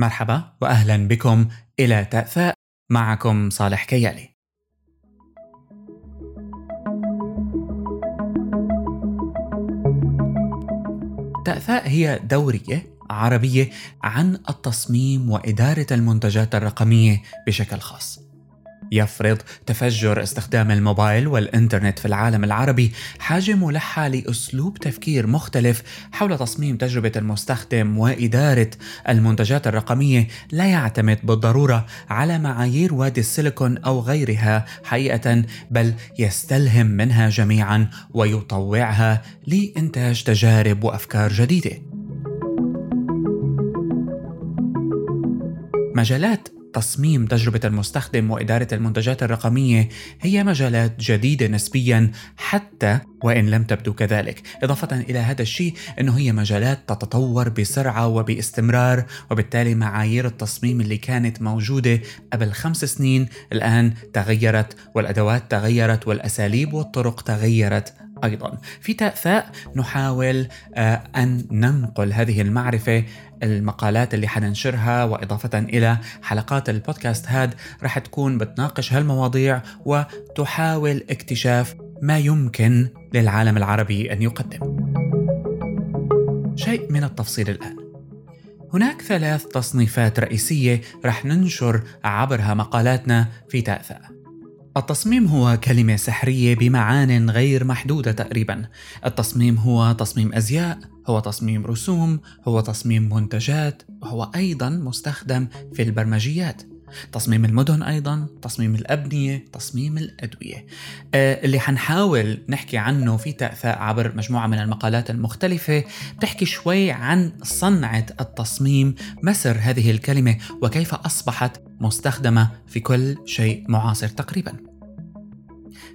مرحبا واهلا بكم إلى تأثاء معكم صالح كيالي. تأثاء هي دورية عربية عن التصميم وإدارة المنتجات الرقمية بشكل خاص. يفرض تفجر استخدام الموبايل والإنترنت في العالم العربي حاجة ملحة لأسلوب تفكير مختلف حول تصميم تجربة المستخدم وإدارة المنتجات الرقمية. لا يعتمد بالضرورة على معايير وادي السيليكون أو غيرها حقيقة بل يستلهم منها جميعا ويطوعها لإنتاج تجارب وأفكار جديدة. مجالات تصميم تجربة المستخدم وإدارة المنتجات الرقمية هي مجالات جديدة نسبيا حتى وإن لم تبدو كذلك. إضافة إلى هذا الشيء أنه هي مجالات تتطور بسرعة وباستمرار وبالتالي معايير التصميم اللي كانت موجودة قبل خمس سنين الآن تغيرت والأدوات تغيرت والأساليب والطرق تغيرت. أيضا. في تاثاء نحاول آه، أن ننقل هذه المعرفة المقالات اللي حننشرها وإضافة إلى حلقات البودكاست هاد رح تكون بتناقش هالمواضيع وتحاول اكتشاف ما يمكن للعالم العربي أن يقدم. شيء من التفصيل الآن. هناك ثلاث تصنيفات رئيسية رح ننشر عبرها مقالاتنا في تأثأ التصميم هو كلمة سحرية بمعان غير محدودة تقريبا. التصميم هو تصميم أزياء، هو تصميم رسوم، هو تصميم منتجات، وهو أيضا مستخدم في البرمجيات. تصميم المدن أيضا تصميم الأبنية تصميم الأدوية. آه اللي حنحاول نحكي عنه في تأثاء عبر مجموعة من المقالات المختلفة بتحكي شوي عن صنعة التصميم مسر هذه الكلمة وكيف أصبحت مستخدمة في كل شيء معاصر تقريباً.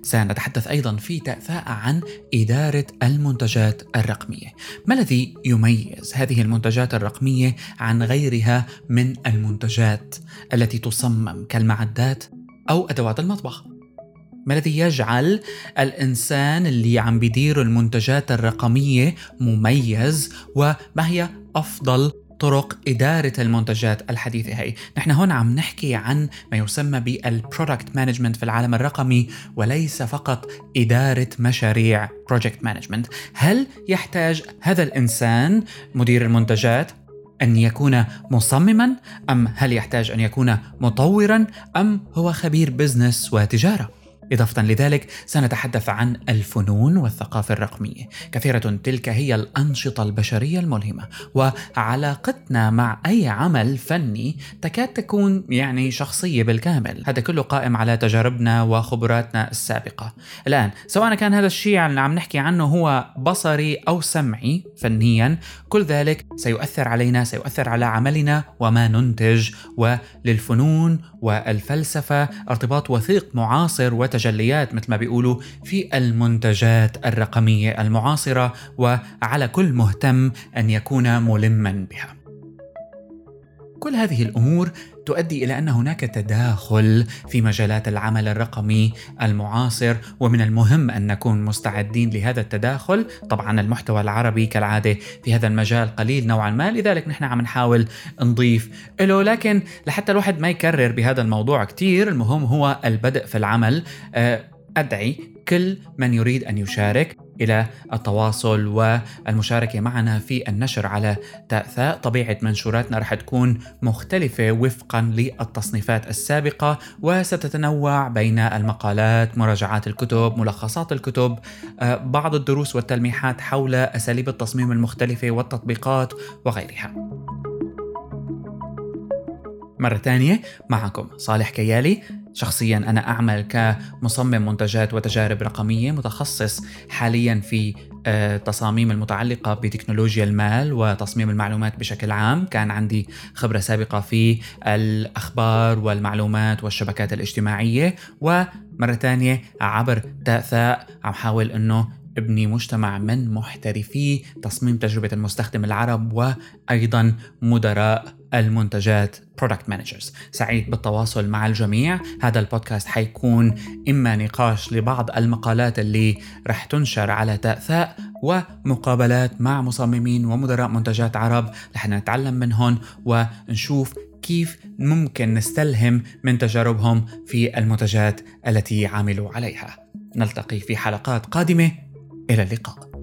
سنتحدث أيضا في تأثاء عن إدارة المنتجات الرقمية. ما الذي يميز هذه المنتجات الرقمية عن غيرها من المنتجات التي تصمم كالمعدات أو أدوات المطبخ؟ ما الذي يجعل الإنسان اللي عم بيدير المنتجات الرقمية مميز وما هي أفضل طرق إدارة المنتجات الحديثة. هي نحن هون عم نحكي عن ما يسمى بال product management في العالم الرقمي وليس فقط إدارة مشاريع project management هل يحتاج هذا الإنسان مدير المنتجات أن يكون مصمما؟ أم هل يحتاج أن يكون مطورا؟ أم هو خبير بزنس وتجارة؟ إضافة لذلك سنتحدث عن الفنون والثقافة الرقمية. كثيرة تلك هي الأنشطة البشرية الملهمة وعلاقتنا مع أي عمل فني تكاد تكون يعني شخصية بالكامل. هذا كله قائم على تجاربنا وخبراتنا السابقة. الآن سواء كان هذا الشيء اللي عم نحكي عنه هو بصري أو سمعي فنيا كل ذلك سيؤثر علينا سيؤثر على عملنا وما ننتج وللفنون والفلسفة ارتباط وثيق معاصر وتجليات مثل ما بيقولوا في المنتجات الرقمية المعاصرة وعلى كل مهتم أن يكون ملما بها. كل هذه الأمور تؤدي إلى أن هناك تداخل في مجالات العمل الرقمي المعاصر ومن المهم أن نكون مستعدين لهذا التداخل. طبعا المحتوى العربي كالعادة في هذا المجال قليل نوعا ما لذلك نحن عم نحاول نضيف له. لكن لحتى الواحد ما يكرر بهذا الموضوع كثير المهم هو البدء في العمل. آه، أدعي كل من يريد أن يشارك إلى التواصل والمشاركة معنا في النشر على تاثاء طبيعة منشوراتنا رح تكون مختلفة وفقا للتصنيفات السابقة وستتنوع بين المقالات مراجعات الكتب ملخصات الكتب آه، بعض الدروس والتلميحات حول أساليب التصميم المختلفة والتطبيقات وغيرها. مرة ثانية معكم صالح كيالي. شخصيا أنا أعمل كمصمم منتجات وتجارب رقمية متخصص حاليا في التصاميم آه، المتعلقة بتكنولوجيا المال وتصميم المعلومات بشكل عام. كان عندي خبرة سابقة في الأخبار والمعلومات والشبكات الاجتماعية. ومرة ثانية عبر تاء ثاء عم حاول أنه ابني مجتمع من محترفي تصميم تجربة المستخدم العرب وأيضا مدراء المنتجات product managers سعيد بالتواصل مع الجميع. هذا البودكاست حيكون إما نقاش لبعض المقالات اللي رح تنشر على تاء ثاء ومقابلات مع مصممين ومدراء منتجات عرب. رح نتعلم منهم ونشوف كيف ممكن نستلهم من تجاربهم في المنتجات التي عملوا عليها. نلتقي في حلقات قادمة. إلى اللقاء.